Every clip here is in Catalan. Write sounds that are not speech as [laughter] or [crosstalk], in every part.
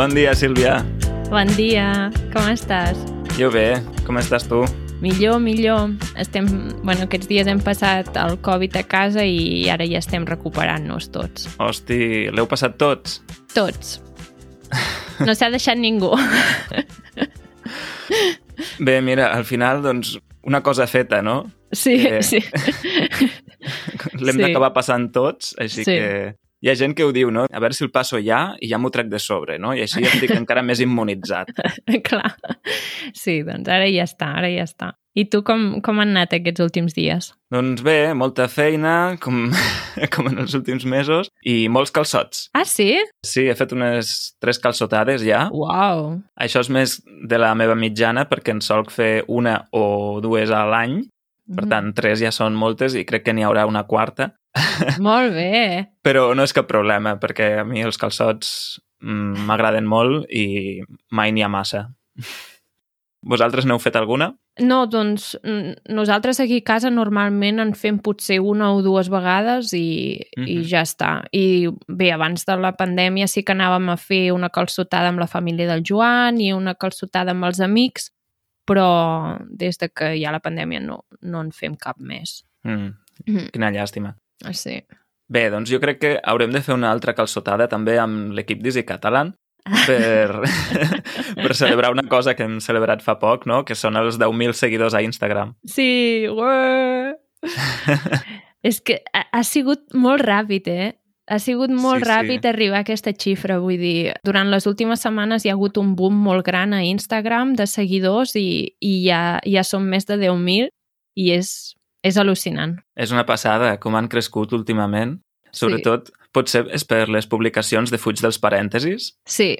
Bon dia, Sílvia. Bon dia, com estàs? Jo bé, com estàs tu? Millor, millor. Estem, bueno, aquests dies hem passat el Covid a casa i ara ja estem recuperant-nos tots. Hosti, l'heu passat tots? Tots. No s'ha deixat ningú. [laughs] Bé, mira, al final, doncs, una cosa feta, no? Sí, Eh, sí. [laughs] L'hem Sí. d'acabar passant tots, així Sí. que... Hi ha gent que ho diu, no? A veure si el passo ja i ja m'ho trec de sobre, no? I així ja estic encara més immunitzat. [laughs] Clar. Sí, doncs ara ja està, ara ja està. I tu com, com han anat aquests últims dies? Doncs bé, molta feina, com, [laughs] com en els últims mesos, i molts calçots. Ah, sí? Sí, he fet unes tres calçotades ja. Uau. Això és més de la meva mitjana, perquè en solc fer una o dues a l'any. Per tant, tres ja són moltes i crec que n'hi haurà una quarta. [laughs] Molt bé. Però no és cap problema, perquè a mi els calçots mm, m'agraden molt i mai n'hi ha massa. Vosaltres n'heu fet alguna? No, doncs nosaltres aquí a casa normalment en fem potser una o dues vegades i, mm -hmm. i Mhm. ja està. I bé, abans de la pandèmia sí que anàvem a fer una calçotada amb la família del Joan i una calçotada amb els amics, però des de que hi ha la pandèmia no, no en fem cap més. Mm, Mm, quina llàstima. sí. Bé, doncs jo crec que haurem de fer una altra calçotada també amb l'equip d'Easy Catalan per, [laughs] per celebrar una cosa que hem celebrat fa poc, no? que són els 10.000 seguidors a Instagram. Sí, ué. [laughs] És que ha, ha sigut molt ràpid, eh? Ha sigut molt Sí, sí. ràpid arribar a aquesta xifra, vull dir, durant les últimes setmanes hi ha hagut un boom molt gran a Instagram de seguidors i, i ja, ja són més de 10.000 i és, és al·lucinant. És una passada com han crescut últimament. Sobretot, potser és per les publicacions de Fuig dels parèntesis. Sí,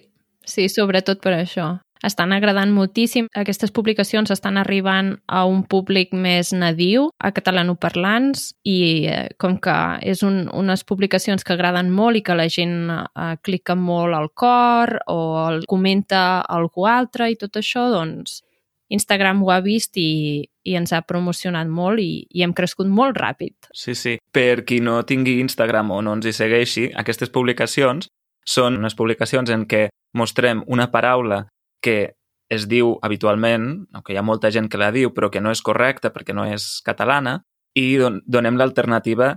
sí, sobretot per això. Estan agradant moltíssim. Aquestes publicacions estan arribant a un públic més nadiu, a catalanoparlants, i eh, com que és un, unes publicacions que agraden molt i que la gent eh, clica molt al cor o el comenta algú altre i tot això, doncs Instagram ho ha vist i, i ens ha promocionat molt i, i hem crescut molt ràpid. Sí, sí. Per qui no tingui Instagram o no ens hi segueixi, aquestes publicacions són unes publicacions en què mostrem una paraula que es diu habitualment, o que hi ha molta gent que la diu, però que no és correcta perquè no és catalana, i don donem l'alternativa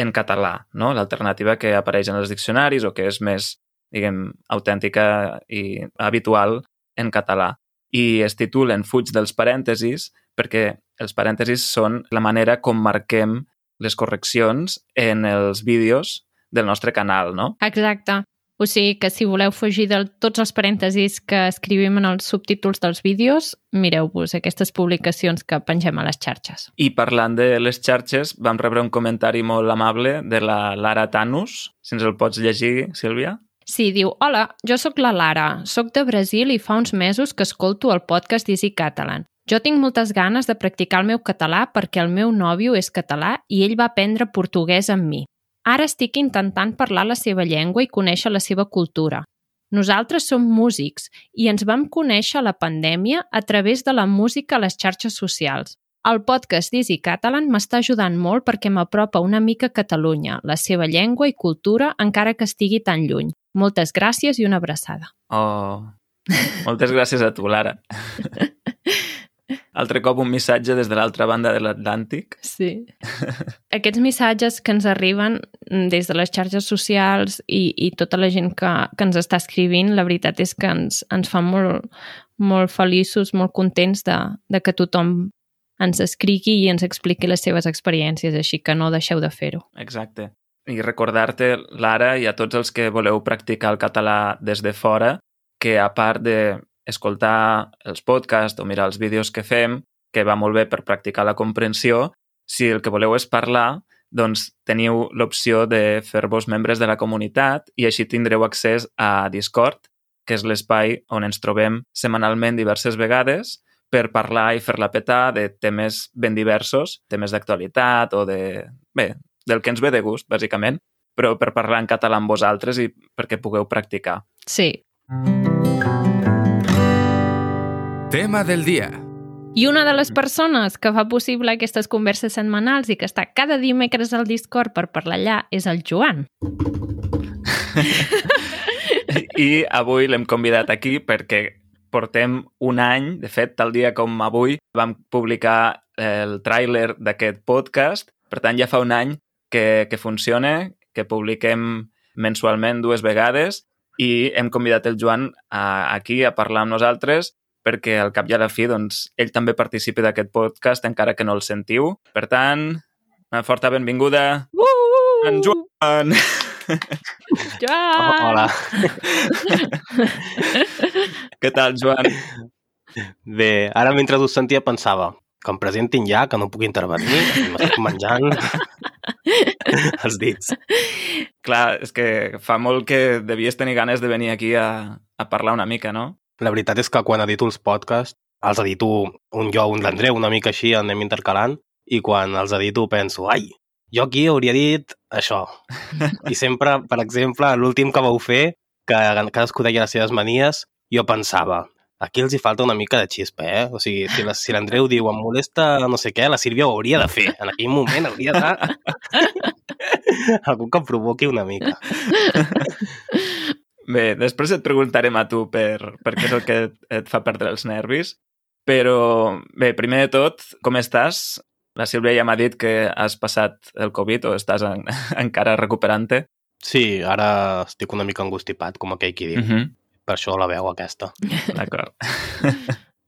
en català, no? l'alternativa que apareix en els diccionaris o que és més, diguem, autèntica i habitual en català. I es titulen Fuig dels parèntesis perquè els parèntesis són la manera com marquem les correccions en els vídeos del nostre canal, no? Exacte. O sigui que si voleu fugir de tots els parèntesis que escrivim en els subtítols dels vídeos, mireu-vos aquestes publicacions que pengem a les xarxes. I parlant de les xarxes, vam rebre un comentari molt amable de la Lara Tanus. Si ens el pots llegir, Sílvia? Sí, diu, hola, jo sóc la Lara, sóc de Brasil i fa uns mesos que escolto el podcast d'Easy Catalan. Jo tinc moltes ganes de practicar el meu català perquè el meu nòvio és català i ell va aprendre portuguès amb mi. Ara estic intentant parlar la seva llengua i conèixer la seva cultura. Nosaltres som músics i ens vam conèixer a la pandèmia a través de la música a les xarxes socials. El podcast d'Easy Catalan m'està ajudant molt perquè m'apropa una mica a Catalunya, la seva llengua i cultura, encara que estigui tan lluny. Moltes gràcies i una abraçada. Oh, moltes gràcies a tu, Lara. [laughs] Altre cop un missatge des de l'altra banda de l'Atlàntic. Sí. Aquests missatges que ens arriben des de les xarxes socials i, i tota la gent que, que ens està escrivint, la veritat és que ens, ens fa molt, molt feliços, molt contents de, de que tothom ens escrigui i ens expliqui les seves experiències, així que no deixeu de fer-ho. Exacte. I recordar-te, Lara, i a tots els que voleu practicar el català des de fora, que a part de escoltar els podcasts o mirar els vídeos que fem, que va molt bé per practicar la comprensió. Si el que voleu és parlar, doncs teniu l'opció de fer-vos membres de la comunitat i així tindreu accés a Discord, que és l'espai on ens trobem setmanalment diverses vegades per parlar i fer-la peta de temes ben diversos, temes d'actualitat o de... bé, del que ens ve de gust, bàsicament, però per parlar en català amb vosaltres i perquè pugueu practicar. Sí. Mm. Tema del dia. I una de les persones que fa possible aquestes converses setmanals i que està cada dimecres al Discord per parlar allà és el Joan. I avui l'hem convidat aquí perquè portem un any, de fet, tal dia com avui, vam publicar el tràiler d'aquest podcast. Per tant, ja fa un any que, que funciona, que publiquem mensualment dues vegades i hem convidat el Joan a, aquí a parlar amb nosaltres perquè al cap i a la fi doncs, ell també participi d'aquest podcast encara que no el sentiu. Per tant, una forta benvinguda, uh! -huh. en Joan! [laughs] Joan! Oh, hola! [laughs] Què tal, Joan? Bé, ara mentre us sentia pensava que em presentin ja, que no puc intervenir, m'estic menjant [laughs] els dits. Clar, és que fa molt que devies tenir ganes de venir aquí a, a parlar una mica, no? La veritat és que quan edito els podcasts, els edito un jo, un d'Andreu, una mica així, anem intercalant, i quan els edito penso, ai, jo aquí hauria dit això. [laughs] I sempre, per exemple, l'últim que vau fer, que cadascú deia les seves manies, jo pensava, aquí els hi falta una mica de xispa, eh? O sigui, si la, si l'Andreu diu em molesta no sé què, la Sílvia ho hauria de fer. En aquell moment hauria de... [laughs] [laughs] Algú que provoqui una mica. Bé, després et preguntarem a tu per, per què és el que et, et fa perdre els nervis, però bé, primer de tot, com estàs? La Sílvia ja m'ha dit que has passat el Covid o estàs en, [laughs] encara recuperant-te. Sí, ara estic una mica angustipat, com aquell qui diu. Uh -huh. Per això la veu aquesta. D'acord.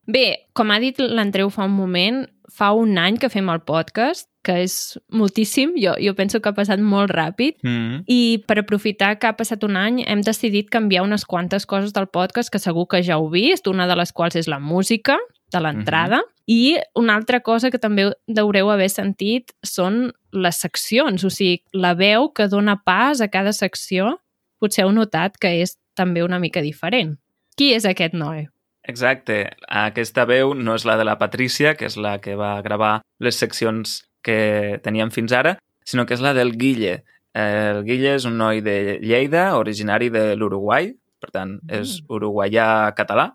Bé, com ha dit l'Andreu fa un moment, fa un any que fem el podcast que és moltíssim. Jo, jo penso que ha passat molt ràpid mm -hmm. i per aprofitar que ha passat un any hem decidit canviar unes quantes coses del podcast que segur que ja heu vist, una de les quals és la música de l'entrada. Mm -hmm. I una altra cosa que també haureu haver sentit són les seccions, o sigui, la veu que dona pas a cada secció, potser heu notat que és també una mica diferent. Qui és aquest noi? Exacte. Aquesta veu no és la de la Patrícia, que és la que va gravar les seccions que teníem fins ara, sinó que és la del Guille. El Guille és un noi de Lleida, originari de l'Uruguai, per tant, és mm. uruguaià català,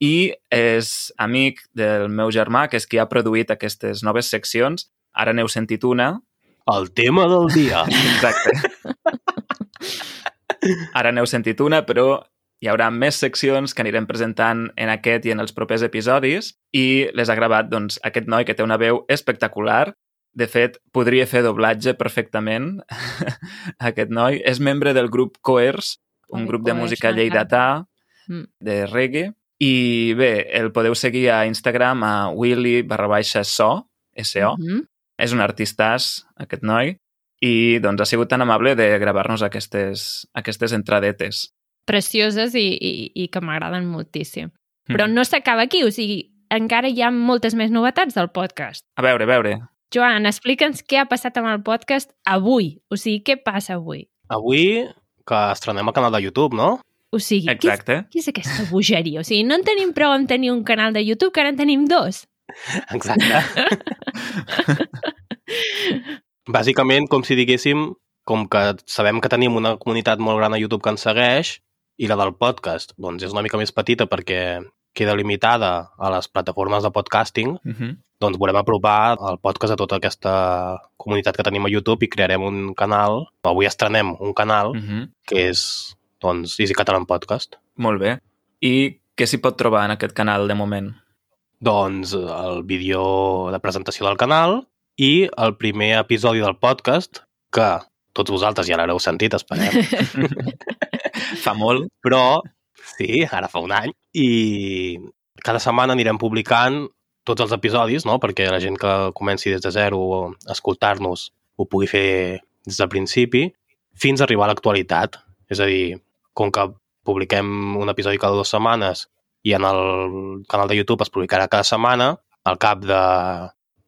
i és amic del meu germà, que és qui ha produït aquestes noves seccions. Ara n'heu sentit una. El tema del dia. [laughs] Exacte. Ara n'heu sentit una, però hi haurà més seccions que anirem presentant en aquest i en els propers episodis i les ha gravat doncs, aquest noi que té una veu espectacular de fet, podria fer doblatge perfectament, [laughs] aquest noi. És membre del grup Coers, un grup de música ah, lleidatà, mm. de reggae, i bé, el podeu seguir a Instagram a willy barra baixa so, S-O. Mm -hmm. És un artistàs, aquest noi, i doncs ha sigut tan amable de gravar-nos aquestes, aquestes entradetes. Precioses i, i, i que m'agraden moltíssim. Mm. Però no s'acaba aquí, o sigui, encara hi ha moltes més novetats del podcast. A veure, a veure. Joan, explica'ns què ha passat amb el podcast avui. O sigui, què passa avui? Avui que estrenem el canal de YouTube, no? O sigui, Exacte. Què, és, què és aquesta bogeria? O sigui, no en tenim prou en tenir un canal de YouTube, que ara en tenim dos. [laughs] Exacte. [laughs] Bàsicament, com si diguéssim, com que sabem que tenim una comunitat molt gran a YouTube que ens segueix, i la del podcast, doncs és una mica més petita perquè queda limitada a les plataformes de podcasting, uh -huh. doncs volem apropar el podcast a tota aquesta comunitat que tenim a YouTube i crearem un canal, avui estrenem un canal uh -huh. que és doncs, Easy Catalan Podcast. Molt bé. I què s'hi pot trobar en aquest canal de moment? Doncs el vídeo de presentació del canal i el primer episodi del podcast que tots vosaltres ja l'haureu sentit, esperem. [laughs] [laughs] Fa molt. Però Sí, ara fa un any. I cada setmana anirem publicant tots els episodis, no? perquè la gent que comenci des de zero a escoltar-nos ho pugui fer des del principi, fins a arribar a l'actualitat. És a dir, com que publiquem un episodi cada dues setmanes i en el canal de YouTube es publicarà cada setmana, al cap de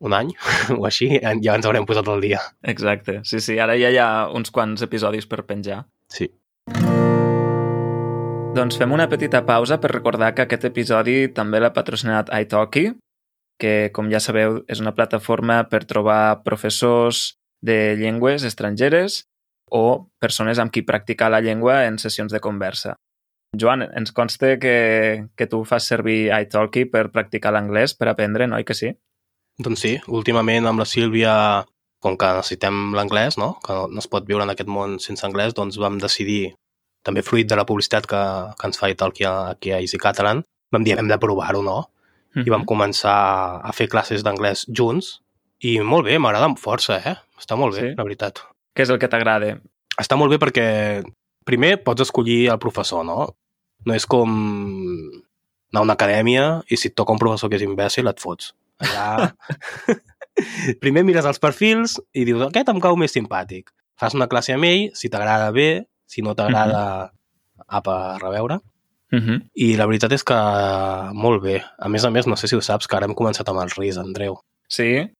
un any [laughs] o així, ja ens haurem posat al dia. Exacte, sí, sí, ara ja hi ha uns quants episodis per penjar. Sí. Mm. Doncs fem una petita pausa per recordar que aquest episodi també l'ha patrocinat iTalki, que, com ja sabeu, és una plataforma per trobar professors de llengües estrangeres o persones amb qui practicar la llengua en sessions de conversa. Joan, ens consta que, que tu fas servir iTalki per practicar l'anglès, per aprendre, no? I que sí? Doncs sí, últimament amb la Sílvia, com que necessitem l'anglès, no? que no es pot viure en aquest món sense anglès, doncs vam decidir, també fruit de la publicitat que, que ens fa iTalki aquí a Easy Catalan, vam dir hem de provar-ho, no? Mm -hmm. I vam començar a fer classes d'anglès junts i molt bé, m'agrada amb força, eh? Està molt bé, sí? la veritat. Què és el que t'agrada? Està molt bé perquè primer pots escollir el professor, no? No és com anar a una acadèmia i si et toca un professor que és imbècil et fots. Allà... [laughs] primer mires els perfils i dius aquest em cau més simpàtic. Fas una classe amb ell, si t'agrada bé, si no t'agrada, uh -huh. apa, a reveure. Uh -huh. I la veritat és que molt bé. A més a més, no sé si ho saps, que ara hem començat amb el RIS, Andreu. Sí?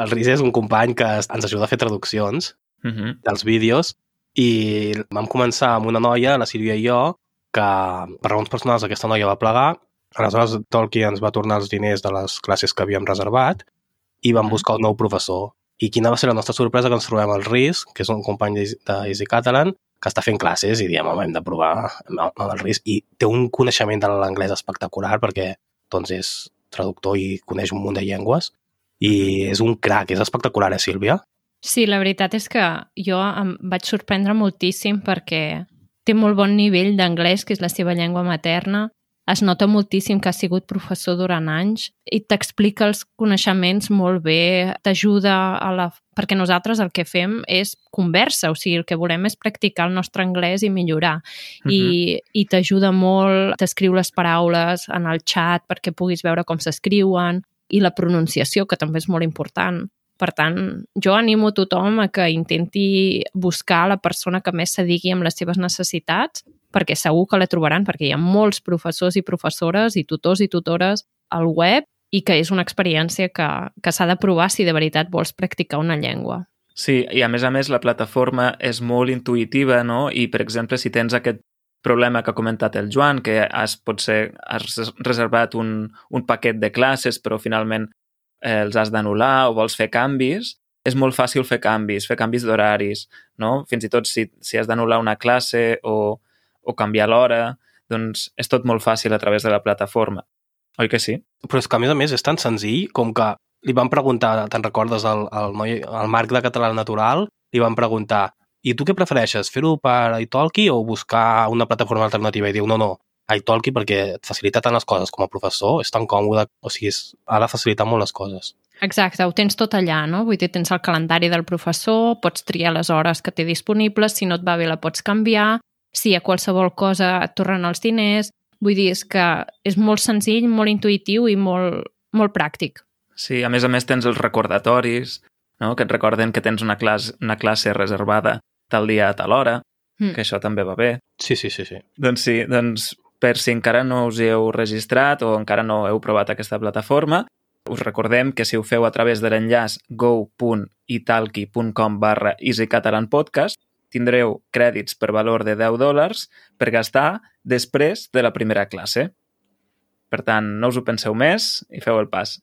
El RIS és un company que ens ajuda a fer traduccions uh -huh. dels vídeos i vam començar amb una noia, la Sílvia i jo, que per raons personals aquesta noia va plegar, aleshores Tolkien ens va tornar els diners de les classes que havíem reservat i vam buscar un nou professor. I quina va ser la nostra sorpresa que ens trobem el RIS, que és un company d'Easy Catalan, que està fent classes i diem, home, hem de provar amb el RIS. I té un coneixement de l'anglès espectacular perquè doncs, és traductor i coneix un munt de llengües i és un crac, és espectacular, eh, Sílvia? Sí, la veritat és que jo em vaig sorprendre moltíssim perquè té molt bon nivell d'anglès, que és la seva llengua materna. Es nota moltíssim que ha sigut professor durant anys i t'explica els coneixements molt bé, t'ajuda a la... Perquè nosaltres el que fem és conversa, o sigui, el que volem és practicar el nostre anglès i millorar. Uh -huh. I, i t'ajuda molt, t'escriu les paraules en el chat perquè puguis veure com s'escriuen, i la pronunciació, que també és molt important. Per tant, jo animo tothom a que intenti buscar la persona que més s'adigui amb les seves necessitats, perquè segur que la trobaran, perquè hi ha molts professors i professores i tutors i tutores al web i que és una experiència que, que s'ha de provar si de veritat vols practicar una llengua. Sí, i a més a més la plataforma és molt intuïtiva, no? I, per exemple, si tens aquest problema que ha comentat el Joan, que has, potser has reservat un, un paquet de classes però finalment eh, els has d'anul·lar o vols fer canvis, és molt fàcil fer canvis, fer canvis d'horaris, no? Fins i tot si, si has d'anul·lar una classe o, o canviar l'hora, doncs és tot molt fàcil a través de la plataforma. Oi que sí? Però és que, a més a més, és tan senzill com que li van preguntar, te'n recordes, al, al, noi, al Marc de Català Natural, li van preguntar i tu què prefereixes, fer-ho per iTalki o buscar una plataforma alternativa? I diu, no, no, iTalki perquè et facilita tant les coses com a professor, és tan còmode, o sigui, és, ha de facilitar molt les coses. Exacte, ho tens tot allà, no? Vull dir, tens el calendari del professor, pots triar les hores que té disponibles, si no et va bé la pots canviar, si a qualsevol cosa et tornen els diners... Vull dir, és que és molt senzill, molt intuïtiu i molt, molt pràctic. Sí, a més a més tens els recordatoris, no? que et recorden que tens una classe, una classe reservada tal dia a tal hora, mm. que això també va bé. Sí, sí, sí, sí. Doncs sí, doncs per si encara no us hi heu registrat o encara no heu provat aquesta plataforma, us recordem que si ho feu a través de l'enllaç go.italki.com barra easycatalanpodcast tindreu crèdits per valor de 10 dòlars per gastar després de la primera classe. Per tant, no us ho penseu més i feu el pas.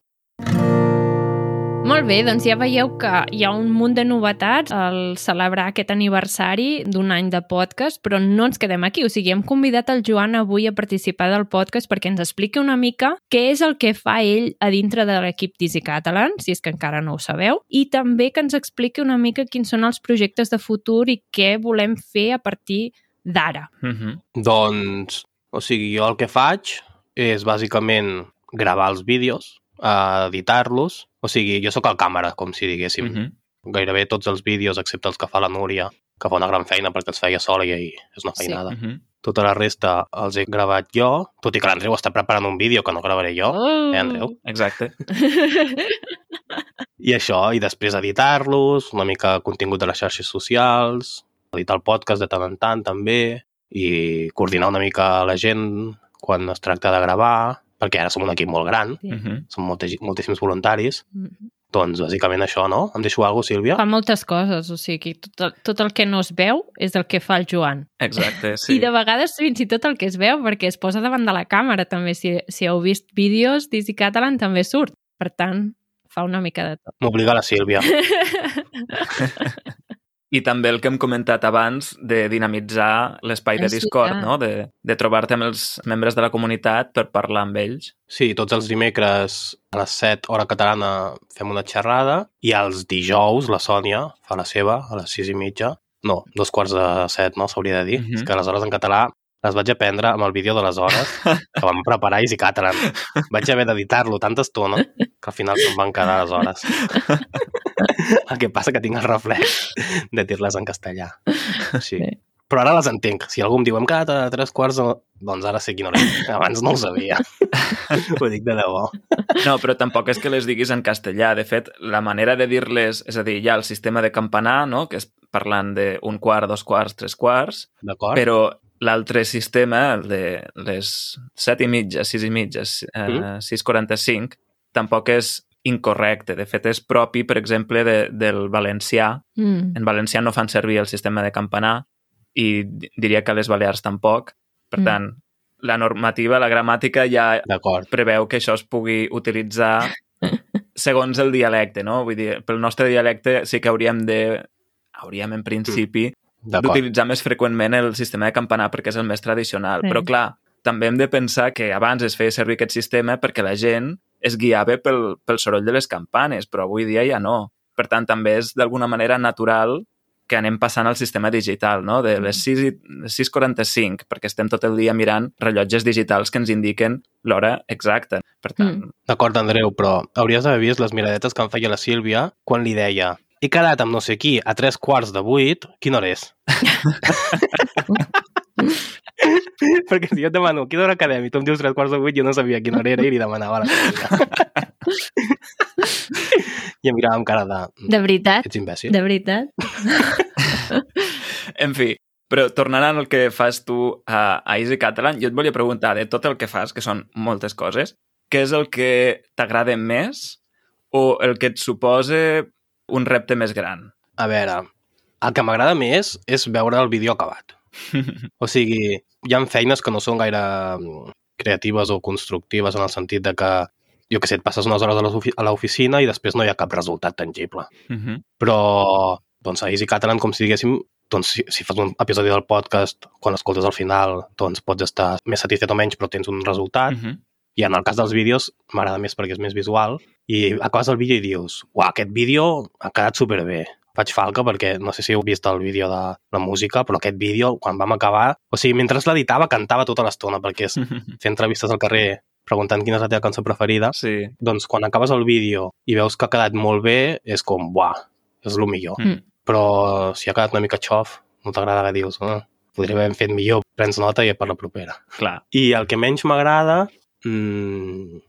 Molt bé, doncs ja veieu que hi ha un munt de novetats al celebrar aquest aniversari d'un any de podcast, però no ens quedem aquí. O sigui, hem convidat el Joan avui a participar del podcast perquè ens expliqui una mica què és el que fa ell a dintre de l'equip d'Easy Catalan, si és que encara no ho sabeu, i també que ens expliqui una mica quins són els projectes de futur i què volem fer a partir d'ara. Uh -huh. Doncs, o sigui, jo el que faig és bàsicament gravar els vídeos, uh, editar-los, o sigui, jo sóc el càmera, com si diguéssim. Uh -huh. Gairebé tots els vídeos, excepte els que fa la Núria, que fa una gran feina perquè els feia sola i és una feinada. Sí. Uh -huh. Tota la resta els he gravat jo, tot i que l'Andreu està preparant un vídeo que no gravaré jo. Oh. Eh, Andreu? Exacte. I això, i després editar-los, una mica contingut de les xarxes socials, editar el podcast de tant en tant també, i coordinar una mica la gent quan es tracta de gravar, perquè ara som un equip molt gran, Sí. Uh -huh. som moltes, moltíssims voluntaris, Mhm. Doncs bàsicament això, no? Em deixo alguna cosa, Sílvia? Fa moltes coses, o sigui, tot el, tot el que no es veu és el que fa el Joan. Exacte, Sí. [laughs] sí. I de vegades fins i tot el que es veu, perquè es posa davant de la càmera també. Si, si heu vist vídeos d'Easy Catalan també surt. Per tant, fa una mica de tot. M'obliga la Sílvia. [laughs] I també el que hem comentat abans de dinamitzar l'espai de Discord, no? De, de trobar-te amb els membres de la comunitat per parlar amb ells. Sí, tots els dimecres a les 7, hora catalana, fem una xerrada i els dijous la Sònia fa la seva a les 6 i mitja. No, dos quarts de set, no? S'hauria de dir. Mhm. És que les hores en català les vaig aprendre amb el vídeo de les hores [laughs] que vam preparar i catalan. Vaig haver d'editar-lo tanta estona que al final se'm van quedar les hores. El que passa que tinc el reflex de dir-les en castellà. Sí. Però ara les entenc. Si algú em diu hem quedat a tres quarts, doncs ara sé quina hora. Abans no ho sabia. [laughs] ho dic de debò. No, però tampoc és que les diguis en castellà. De fet, la manera de dir-les... És a dir, hi ha el sistema de campanar, no?, que és parlant d'un quart, dos quarts, tres quarts, D'acord? però l'altre sistema, el de les set i mitja, sis i mitja, eh, Mm. 6.45, tampoc és incorrecte. De fet, és propi, per exemple, de, del valencià. Mm. En valencià no fan servir el sistema de campanar i di- diria que a les Balears tampoc. Per Mm. tant, la normativa, la gramàtica ja preveu que això es pugui utilitzar [laughs] segons el dialecte, no? Vull dir, pel nostre dialecte sí que hauríem de hauríem en principi D'acord. D'utilitzar més freqüentment el sistema de campanar perquè és el més tradicional. Sí. Però clar, també hem de pensar que abans es feia servir aquest sistema perquè la gent es guiava pel, pel soroll de les campanes, però avui dia ja no. Per tant, també és d'alguna manera natural que anem passant al sistema digital, no? de les 6 i- les 6.45, perquè estem tot el dia mirant rellotges digitals que ens indiquen l'hora exacta. Per tant, Mm. D'acord, Andreu, però hauries d'haver vist les miradetes que em feia la Sílvia quan li deia he quedat amb no sé qui a tres quarts de vuit, quina hora és? [laughs] Perquè si jo et demano quina hora quedem i tu em dius tres quarts de vuit, jo no sabia quina hora era i li demanava la. [laughs] I em mirava amb cara de... De veritat? Ets imbècil? De veritat? [laughs] En fi, però tornant al que fas tu a, a Easy Catalan, jo et volia preguntar, de tot el que fas, que són moltes coses, què és el que t'agrada més o el que et suposa un repte més gran? A veure, el que m'agrada més és veure el vídeo acabat. [laughs] O sigui, hi ha feines que no són gaire mm, creatives o constructives en el sentit de que, jo que sé, et passes unes hores a l'ofi- a l'oficina i després no hi ha cap resultat tangible. Mhm. Però, doncs, a Easy Catalan, com si diguéssim, doncs, si, si fas un episodi del podcast, quan escoltes al final, doncs pots estar més satisfet o menys, però tens un resultat. Mhm. I en el cas dels vídeos m'agrada més perquè és més visual i acabes el vídeo i dius uah, aquest vídeo ha quedat superbé. Faig falca perquè no sé si heu vist el vídeo de la música, però aquest vídeo, quan vam acabar... O sigui, mentre l'editava, cantava tota l'estona, perquè és [laughs] fer entrevistes al carrer preguntant quina és la teva cançó preferida. Sí. Doncs quan acabes el vídeo i veus que ha quedat molt bé, és com, buah, és el millor. Mm. Però si ha quedat una mica xof, no t'agrada que dius, ah, podria haver fet millor, prens nota i per la propera. Clar. I el que menys m'agrada, mmm,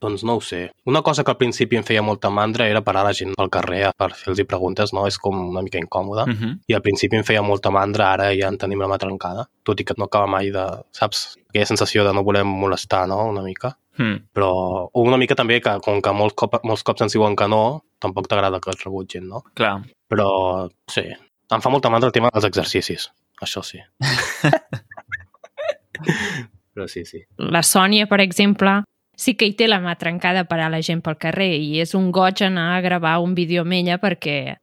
doncs no ho sé. Una cosa que al principi em feia molta mandra era parar la gent pel carrer per fer-los preguntes, no? És com una mica incòmode. Mm. Mhm. I al principi em feia molta mandra, ara ja en tenim la mà trencada. Tot i que no acaba mai de, saps? Aquella sensació de no voler molestar, no? Una mica. Mm. Però una mica també que com que molts, cop, molts cops ens diuen que no, tampoc t'agrada que et rebutgin, no? Clar. Però sí, em fa molta mandra el tema dels exercicis. Això sí. [laughs] Però sí, sí. La Sònia, per exemple, sí que hi té la mà trencada per a la gent pel carrer i és un goig anar a gravar un vídeo amb ella perquè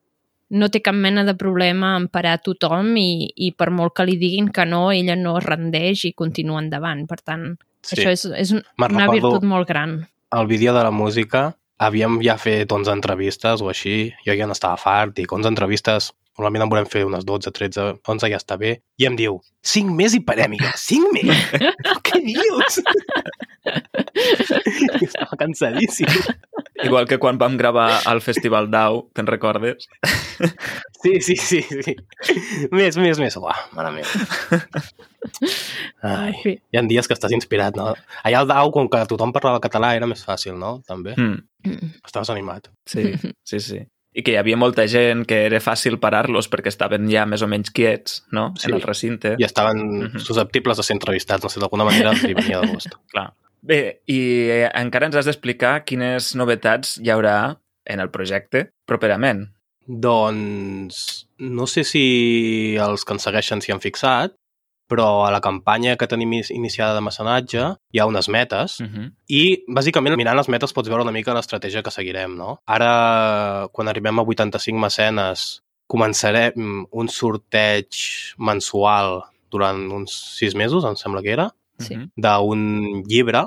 no té cap mena de problema en parar tothom i, i per molt que li diguin que no, ella no es rendeix i continua endavant. Per tant, sí. això és, és un, una recordo- virtut molt gran. El vídeo de la música havíem ja fet 11 entrevistes o així, jo ja n'estava fart, i 11 entrevistes, normalment en volem fer unes 12, 13, 11 ja està bé, i em diu, 5 més i parem, i jo, 5 més? [laughs] Què dius? [laughs] I estava cansadíssim. Igual que quan vam gravar al Festival d'Au, te'n recordes? [laughs] Sí, sí, sí, sí. Més, més, més. Uah, mare meva. Ai, hi ha dies que estàs inspirat, no? Allà al Dau, com que tothom parlava català, era més fàcil, no? També. Mm. Mm. Estaves animat. Sí, sí, sí. I que hi havia molta gent que era fàcil parar-los perquè estaven ja més o menys quiets, no?, Sí. en el recinte. I estaven Mhm. susceptibles de ser entrevistats, no sé, d'alguna manera li venia de [laughs] gust. Clar. Bé, i eh, encara ens has d'explicar quines novetats hi haurà en el projecte properament. Doncs no sé si els que ens segueixen s'hi han fixat, però a la campanya que tenim iniciada de mecenatge hi ha unes metes Uh -huh. i, bàsicament, mirant les metes pots veure una mica l'estratègia que seguirem, no? Ara, quan arribem a 85 mecenes, començarem un sorteig mensual durant uns sis mesos, em sembla que era, Sí. Uh -huh. d'un llibre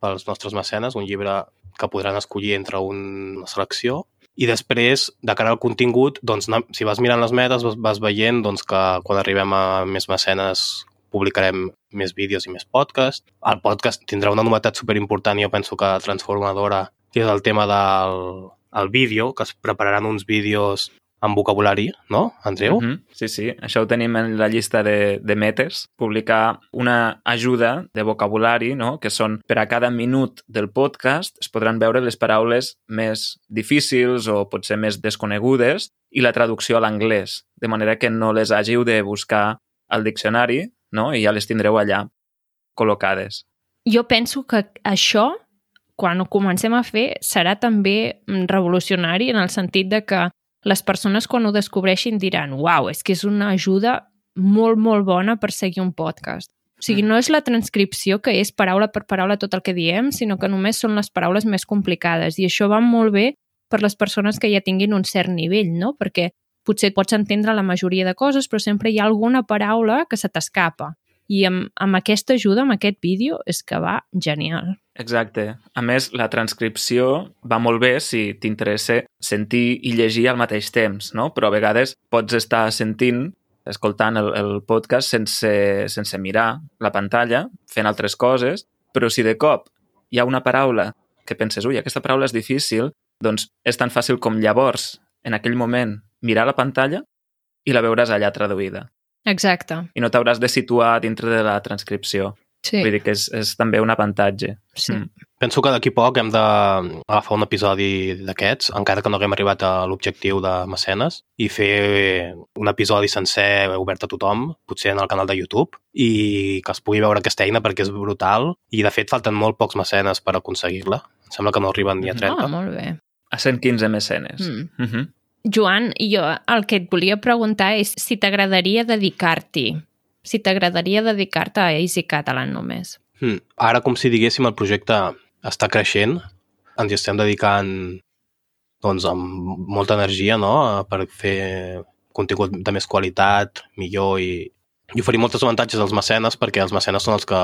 pels nostres mecenes, un llibre que podran escollir entre una selecció i després, de cara al contingut, doncs, si vas mirant les metes, vas, vas veient doncs, que quan arribem a més mecenes publicarem més vídeos i més podcast. El podcast tindrà una novetat superimportant jo penso que transformadora, que és el tema del el vídeo, que es prepararan uns vídeos amb vocabulari, no, Andreu? Uh -huh. Sí, sí, això ho tenim en la llista de, de metes. Publicar una ajuda de vocabulari, no? que són per a cada minut del podcast es podran veure les paraules més difícils o potser més desconegudes i la traducció a l'anglès, de manera que no les hàgiu de buscar al diccionari no? i ja les tindreu allà col·locades. Jo penso que això, quan ho comencem a fer, serà també mm, revolucionari en el sentit de que les persones quan ho descobreixin diran uau, és que és una ajuda molt, molt bona per seguir un podcast. O sigui, no és la transcripció que és paraula per paraula tot el que diem, sinó que només són les paraules més complicades. I això va molt bé per les persones que ja tinguin un cert nivell, no? Perquè potser pots entendre la majoria de coses, però sempre hi ha alguna paraula que se t'escapa. I amb, amb aquesta ajuda, amb aquest vídeo, és que va genial. Exacte. A més, la transcripció va molt bé si t'interessa sentir i llegir al mateix temps, no? Però a vegades pots estar sentint, escoltant el, el podcast sense, sense mirar la pantalla, fent altres coses, però si de cop hi ha una paraula que penses, ui, aquesta paraula és difícil, doncs és tan fàcil com llavors, en aquell moment, mirar la pantalla i la veuràs allà traduïda. Exacte. I no t'hauràs de situar dintre de la transcripció. Sí. Vull dir que és, és també un avantatge. sí. Mm. Penso que d'aquí poc hem d'agafar un episodi d'aquests, encara que no haguem arribat a l'objectiu de mecenes, i fer un episodi sencer obert a tothom, potser en el canal de YouTube, i que es pugui veure aquesta eina perquè és brutal, i de fet falten molt pocs mecenes per aconseguir-la. Em sembla que no arriben ni a 30. Ah, molt bé. A 115 mecenes. Mm. Mm -hmm. Joan, jo el que et volia preguntar és si t'agradaria dedicar-t'hi. Si t'agradaria dedicar-te a Easy Catalan només. Hmm. Ara, com si diguéssim, el projecte està creixent, ens hi estem dedicant doncs, amb molta energia no? per fer contingut de més qualitat, millor i, i oferir moltes avantatges als mecenes perquè els mecenes són els que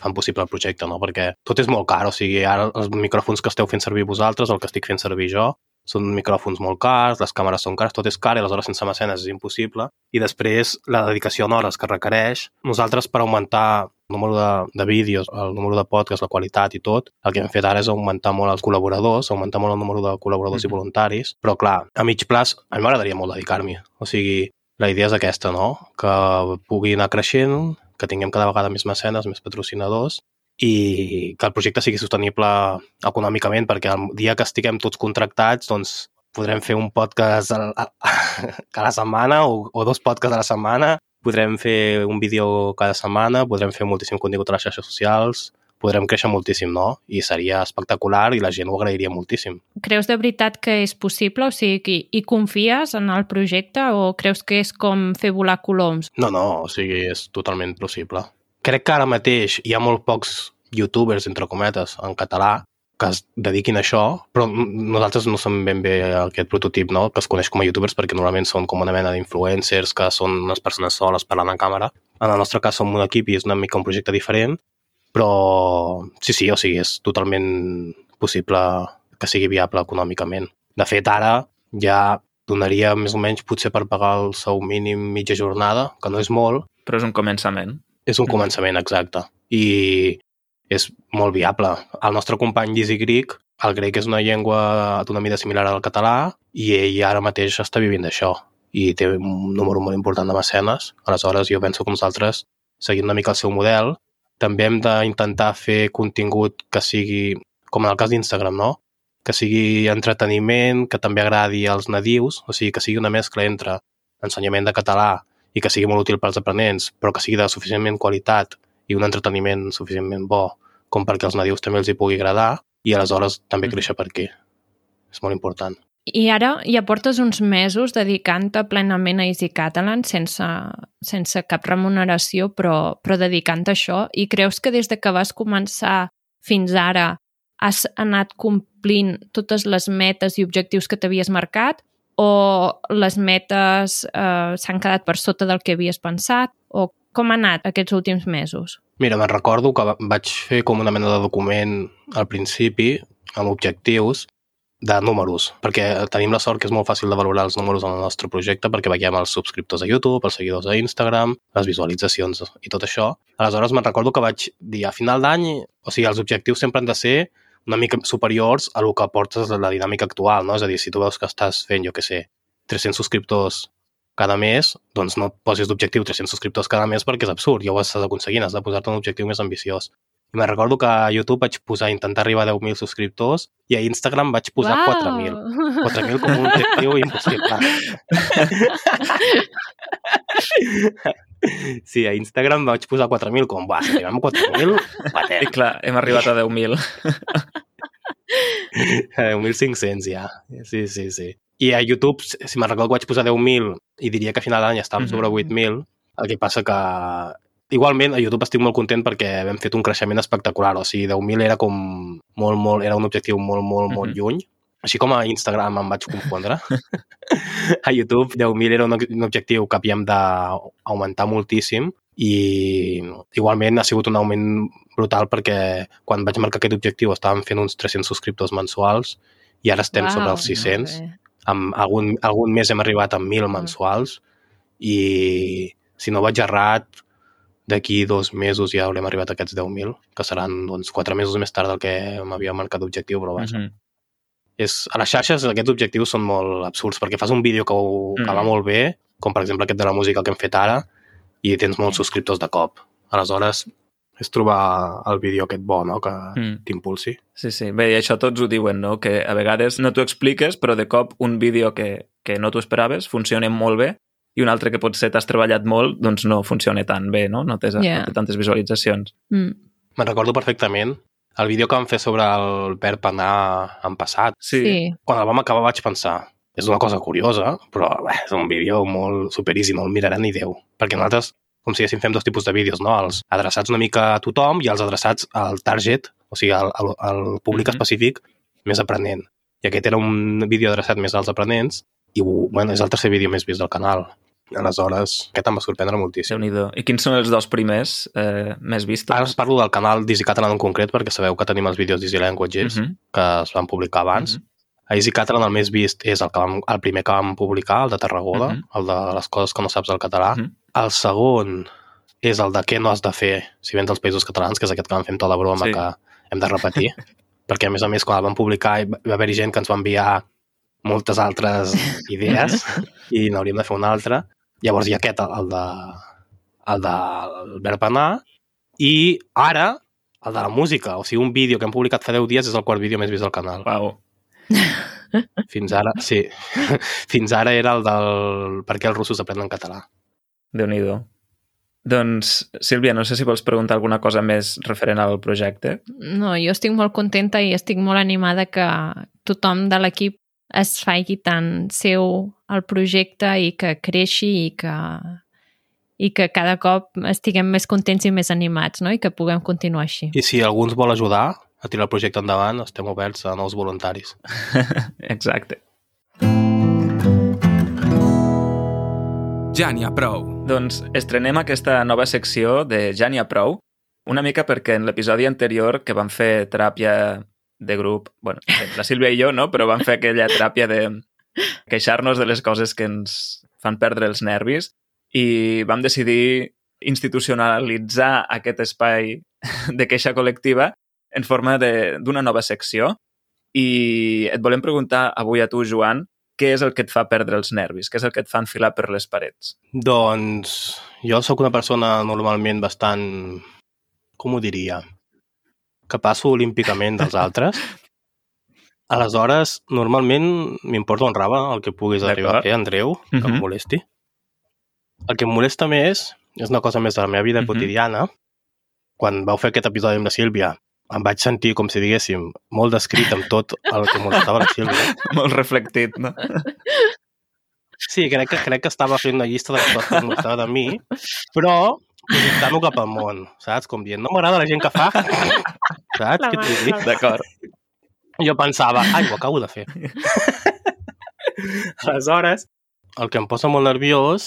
fan possible el projecte, no? perquè tot és molt car, o sigui, ara els micròfons que esteu fent servir vosaltres, el que estic fent servir jo, són micròfons molt cars, les càmeres són cares, tot és car i aleshores sense mecenes és impossible. I després la dedicació en hores que requereix. Nosaltres per augmentar el número de, de vídeos, el número de podcasts, la qualitat i tot, el que hem fet ara és augmentar molt els col·laboradors, augmentar molt el número de col·laboradors mm -hmm. i voluntaris, però clar, a mig plaç a mi m'agradaria molt dedicar-m'hi. O sigui, la idea és aquesta, no? Que pugui anar creixent, que tinguem cada vegada més mecenes, més patrocinadors i que el projecte sigui sostenible econòmicament, perquè el dia que estiguem tots contractats, doncs podrem fer un podcast a, a, [laughs] a la setmana o, o dos podcasts a la setmana, podrem fer un vídeo cada setmana, podrem fer moltíssim contingut a les xarxes socials, podrem créixer moltíssim, no? I seria espectacular i la gent ho agrairia moltíssim. Creus de veritat que és possible? O sigui, hi confies en el projecte o creus que és com fer volar coloms? No, no, o sigui, és totalment possible. Crec que ara mateix hi ha molt pocs youtubers, entre cometes, en català, que es dediquin a això, però nosaltres no som ben bé aquest prototip, no?, que es coneix com a youtubers perquè normalment són com una mena d'influencers que són unes persones soles parlant en càmera. En el nostre cas som un equip i és una mica un projecte diferent, però sí, sí, o sigui, és totalment possible que sigui viable econòmicament. De fet, ara ja donaria més o menys potser per pagar el sou mínim mitja jornada, que no és molt. Però és un començament. És un començament, exacte. I és molt viable. El nostre company Lizzy Greek, el grec és una llengua d'una mida similar al català i ell ara mateix està vivint d'això i té un número molt important de mecenes. Aleshores, jo penso que nosaltres, seguint una mica el seu model, també hem d'intentar fer contingut que sigui, com en el cas d'Instagram, no? que sigui entreteniment, que també agradi als nadius, o sigui, que sigui una mescla entre ensenyament de català i que sigui molt útil pels aprenents, però que sigui de suficientment qualitat i un entreteniment suficientment bo com perquè als nadius també els hi pugui agradar i aleshores també créixer per aquí. és molt important. I ara ja portes uns mesos dedicant-te plenament a Easy Catalan sense, sense cap remuneració, però, però dedicant a això. I creus que des de que vas començar fins ara has anat complint totes les metes i objectius que t'havies marcat o les metes eh, s'han quedat per sota del que havies pensat? O com ha anat aquests últims mesos? Mira, me'n recordo que vaig fer com una mena de document al principi amb objectius de números, perquè tenim la sort que és molt fàcil de valorar els números en el nostre projecte perquè veiem els subscriptors a YouTube, els seguidors a Instagram, les visualitzacions i tot això. Aleshores, me'n recordo que vaig dir a final d'any, o sigui, els objectius sempre han de ser una mica superiors a el que portes la dinàmica actual, no? És a dir, si tu veus que estàs fent, jo que sé, 300 subscriptors cada mes, doncs no et posis d'objectiu 300 subscriptors cada mes perquè és absurd, ja ho estàs aconseguint, has de posar-te un objectiu més ambiciós. I me'n recordo que a YouTube vaig posar intentar arribar a 10.000 subscriptors i a Instagram vaig posar Uau! 4.000. 4.000 com un objectiu impossible. [laughs] [laughs] Sí, a Instagram vaig posar 4.000 com, va, si arribem a 4.000, I clar, hem arribat a 10.000. 10.500 ja. Sí, sí, sí. I a YouTube, si me'n recordo que vaig posar 10.000 i diria que a final d'any estàvem sobre Mhm. 8.000, el que passa que igualment a YouTube estic molt content perquè hem fet un creixement espectacular, o sigui, 10.000 era com molt, molt, era un objectiu molt, molt, molt Mhm. lluny. Així com a Instagram em vaig confondre. a YouTube 10.000 era un, un objectiu que havíem d'augmentar moltíssim i igualment ha sigut un augment brutal perquè quan vaig marcar aquest objectiu estàvem fent uns 300 subscriptors mensuals i ara estem sobre els 600 molt bé. amb algun, algun mes hem arribat a 1.000 mensuals i si no vaig errat d'aquí dos mesos ja haurem arribat a aquests 10.000 que seran doncs, quatre mesos més tard del que m'havia marcat d'objectiu però vaja, Mhm. És, a les xarxes aquests objectius són molt absurds perquè fas un vídeo que, ho, que Mm. va molt bé com per exemple aquest de la música que hem fet ara i tens molts subscriptors de cop aleshores és trobar el vídeo aquest bo no? que Mm. t'impulsi Sí, sí. Bé, i això tots ho diuen, no? Que a vegades no t'ho expliques, però de cop un vídeo que, que no t'ho esperaves funciona molt bé i un altre que potser t'has treballat molt, doncs no funciona tan bé, no? No té, Yeah. no té tantes visualitzacions. Mm. me'n recordo perfectament el vídeo que vam fer sobre el verb anar en passat Sí. sí. quan el vam acabar vaig pensar és una cosa curiosa, però bé, és un vídeo molt super easy, no el mirarà ni Déu. Perquè nosaltres, com si haguéssim fem dos tipus de vídeos, no? Els adreçats una mica a tothom i els adreçats al target, o sigui, al, al, al públic Mhm. específic més aprenent. I aquest era un vídeo adreçat més als aprenents i, bueno, és el tercer vídeo més vist del canal. Aleshores, aquest em va sorprendre moltíssim. déu nhi I quins són els dos primers eh, més vistos? Ara us parlo del canal d'Easy Catalan en concret perquè sabeu que tenim els vídeos d'Easy Languages Mhm, que es van publicar abans. mhm. A Easy Catalan el més vist és el, que vam, el primer que vam publicar, el de Tarragona, Mhm. el de les coses que no saps del català. Mhm. El segon és el de què no has de fer si vens als països catalans, que és aquest que vam fer amb tota la broma Sí. que hem de repetir. [laughs] perquè, a més a més, quan el vam publicar hi va haver gent que ens va enviar moltes altres [laughs] idees i n'hauríem de fer una altra. Llavors hi ha aquest, el de el verb anar, i ara el de la música, o sigui, un vídeo que hem publicat fa 10 dies és el quart vídeo més vist del canal. Uau. [laughs] Fins ara, sí. [laughs] Fins ara era el del per què els russos aprenen català. déu nhi Doncs, Sílvia, no sé si vols preguntar alguna cosa més referent al projecte. No, jo estic molt contenta i estic molt animada que tothom de l'equip es faci tan seu el projecte i que creixi i que, i que cada cop estiguem més contents i més animats, no? I que puguem continuar així. I si algú ens vol ajudar a tirar el projecte endavant, estem oberts a nous voluntaris. [laughs] Exacte. Ja n'hi ha prou. Doncs estrenem aquesta nova secció de Ja n'hi ha prou, una mica perquè en l'episodi anterior que vam fer teràpia de grup, bueno, la Sílvia i jo, no? Però vam fer aquella teràpia de queixar-nos de les coses que ens fan perdre els nervis i vam decidir institucionalitzar aquest espai de queixa col·lectiva en forma d'una nova secció i et volem preguntar avui a tu, Joan, què és el que et fa perdre els nervis? Què és el que et fa enfilar per les parets? Doncs jo sóc una persona normalment bastant, com ho diria, que passo olímpicament dels altres. Aleshores, normalment m'importa un raba el que puguis arribar a fer, Andreu, que Mhm. em molesti. El que em molesta més és una cosa més de la meva vida Mhm. quotidiana. Quan vau fer aquest episodi amb la Sílvia, em vaig sentir, com si diguéssim, molt descrit amb tot el que molestava la Sílvia. [laughs] Molt reflectit, no? Sí, crec que, crec que estava fent una llista de les coses que molestava de mi, però projectant-ho cap al món, saps? Com dient, no m'agrada la gent que fa, [laughs] saps? Què t'he dit? D'acord. Jo pensava, ai, ho acabo de fer. [laughs] Aleshores, el que em posa molt nerviós...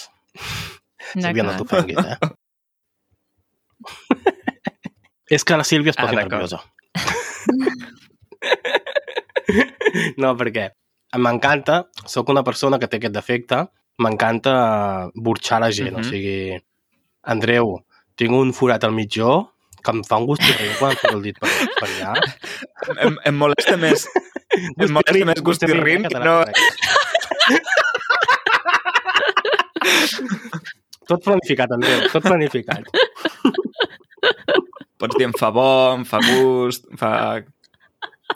Sílvia, no t'ofenguis, eh? És que la Sílvia es Ah, posa d'acord. nerviosa. [laughs] no, perquè m'encanta, sóc una persona que té aquest defecte, m'encanta burxar la gent, Mhm. o sigui, Andreu, tinc un forat al mitjó que em fa un gust horrible quan fico el dit per, per allà. Em, em molesta més... Em molesta més Gustirrin que no... Tot planificat, Andreu, tot planificat. Pots dir em fa bo, em fa gust, em fa...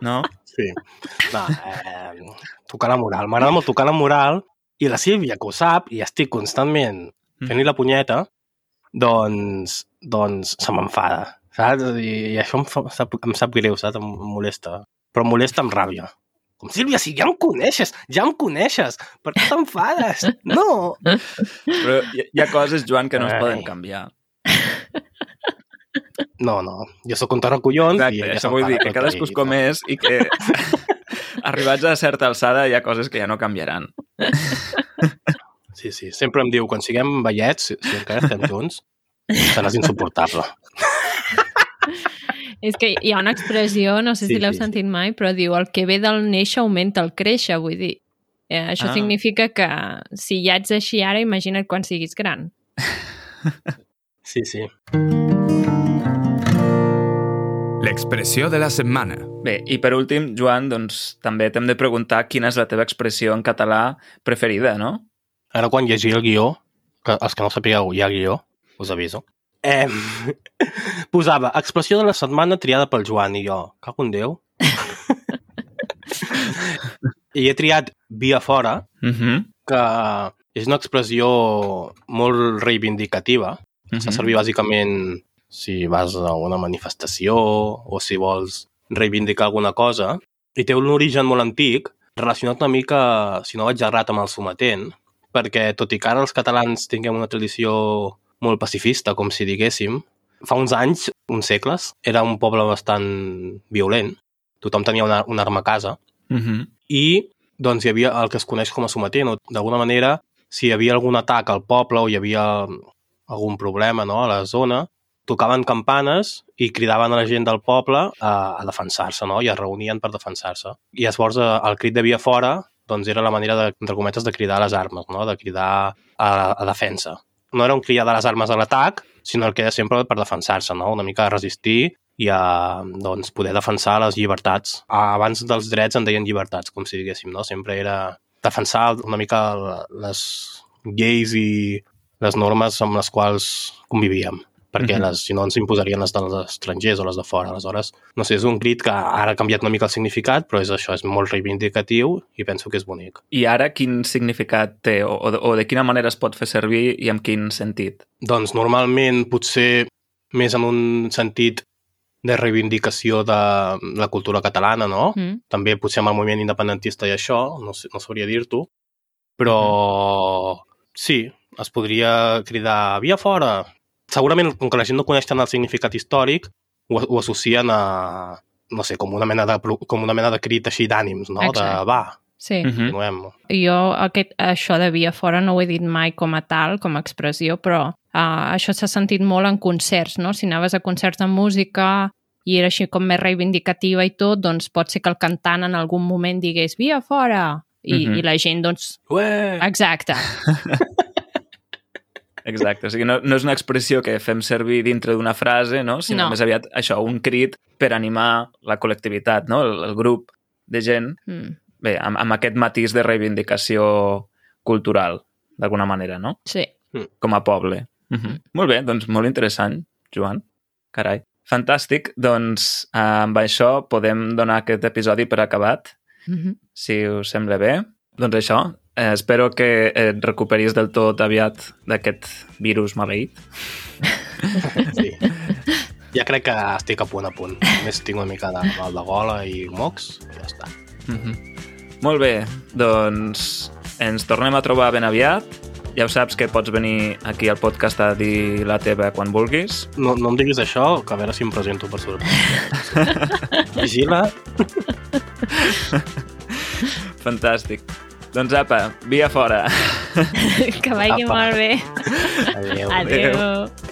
No? Sí. Va, eh, tocar la moral. M'agrada molt tocar la moral i la Sílvia, que ho sap, i estic constantment fent-li la punyeta, doncs, doncs se m'enfada, saps? I, I això em, fa, sap, em sap greu, saps? Em molesta. Però em molesta amb ràbia. Com, Sílvia, si ja em coneixes, ja em coneixes, per què t'enfades? [laughs] No! Però hi, hi ha coses, Joan, que no es Ai. poden canviar. No, no, jo sóc un collons Exacte, i ella això vull dir, que cadascú és com és i que [laughs] [laughs] arribats a certa alçada hi ha coses que ja no canviaran. Sí, sí, sempre em diu, quan siguem vellets, si, si encara estem junts, seràs insuportable. [laughs] És que hi ha una expressió, no sé Sí, si l'heu sí, sí. sentit mai, però diu el que ve del néixer augmenta el créixer, vull dir. Eh, això Ah. significa que si ja ets així ara, imagina't quan siguis gran. Sí, sí. L'expressió de la setmana. Bé, i per últim, Joan, doncs també t'hem de preguntar quina és la teva expressió en català preferida, no? Ara quan llegia el guió, que els que no sapigueu, hi ha guió, us aviso, eh, [laughs] posava expressió de la setmana triada pel Joan i jo, cago en Déu. [laughs] I he triat via fora, Uh -huh. que és una expressió molt reivindicativa, Uh Fa servir bàsicament si vas a una manifestació o si vols reivindicar alguna cosa. I té un origen molt antic, relacionat una mica, si no vaig errat, amb el sometent, perquè tot i que ara els catalans tinguem una tradició molt pacifista, com si diguéssim, fa uns anys, uns segles, era un poble bastant violent. Tothom tenia una, una arma a casa Uh -huh. i doncs hi havia el que es coneix com a sometent, o d'alguna manera, si hi havia algun atac al poble o hi havia algun problema no, a la zona, tocaven campanes i cridaven a la gent del poble a, a defensar-se, no? i es reunien per defensar-se. I llavors eh, el crit de via fora doncs era la manera, de, entre cometes, de cridar a les armes, no? de cridar a, a defensa. No era un cridar de les armes a l'atac, sinó que era sempre per defensar-se, no? una mica a resistir i a doncs, poder defensar les llibertats. Abans dels drets en deien llibertats, com si diguéssim, no? Sempre era defensar una mica les lleis i les normes amb les quals convivíem perquè les, si no ens imposarien les dels estrangers o les de fora. Aleshores, no sé, és un crit que ara ha canviat una mica el significat, però és això, és molt reivindicatiu i penso que és bonic. I ara quin significat té? O, o, de, o de quina manera es pot fer servir i amb quin sentit? Doncs normalment potser més en un sentit de reivindicació de la cultura catalana, no? Mm. També potser amb el moviment independentista i això, no, sé, no sabria dir-t'ho, però sí, es podria cridar via fora. Segurament, com que la gent no coneix tant el significat històric, ho, ho associen a, no sé, com una mena de, com una mena de crit així d'ànims, no? Exacte. De, va, Sí. Uh -huh. continuem. Jo aquest, això de via fora no ho he dit mai com a tal, com a expressió, però uh, això s'ha sentit molt en concerts, no? Si anaves a concerts de música i era així com més reivindicativa i tot, doncs pot ser que el cantant en algun moment digués via fora i, Mhm. i la gent, doncs, Ué! exacte, [laughs] Exacte, o sigui, no, no és una expressió que fem servir dintre d'una frase, no? sinó No. més aviat això, un crit per animar la col·lectivitat, no? el, el grup de gent, mm, bé, amb, amb aquest matís de reivindicació cultural, d'alguna manera, no? sí. Com a poble. Uh -huh. Molt bé, doncs molt interessant, Joan. Carai. Fantàstic, doncs eh, amb això podem donar aquest episodi per acabat, Mm -hmm. si us sembla bé. Doncs això, eh, espero que et recuperis del tot aviat d'aquest virus maleït. [laughs] Sí. Ja crec que estic a punt a punt. Només tinc una mica de mal de gola i mocs i ja està. Mm -hmm. Molt bé, doncs ens tornem a trobar ben aviat. Ja ho saps que pots venir aquí al podcast a dir la teva quan vulguis. No, no em diguis això, que a veure si em presento per sorpresa. [laughs] Vigila. Fantàstic. Doncs apa, via fora. [laughs] que vagi Apa. molt bé. Adéu. Adéu.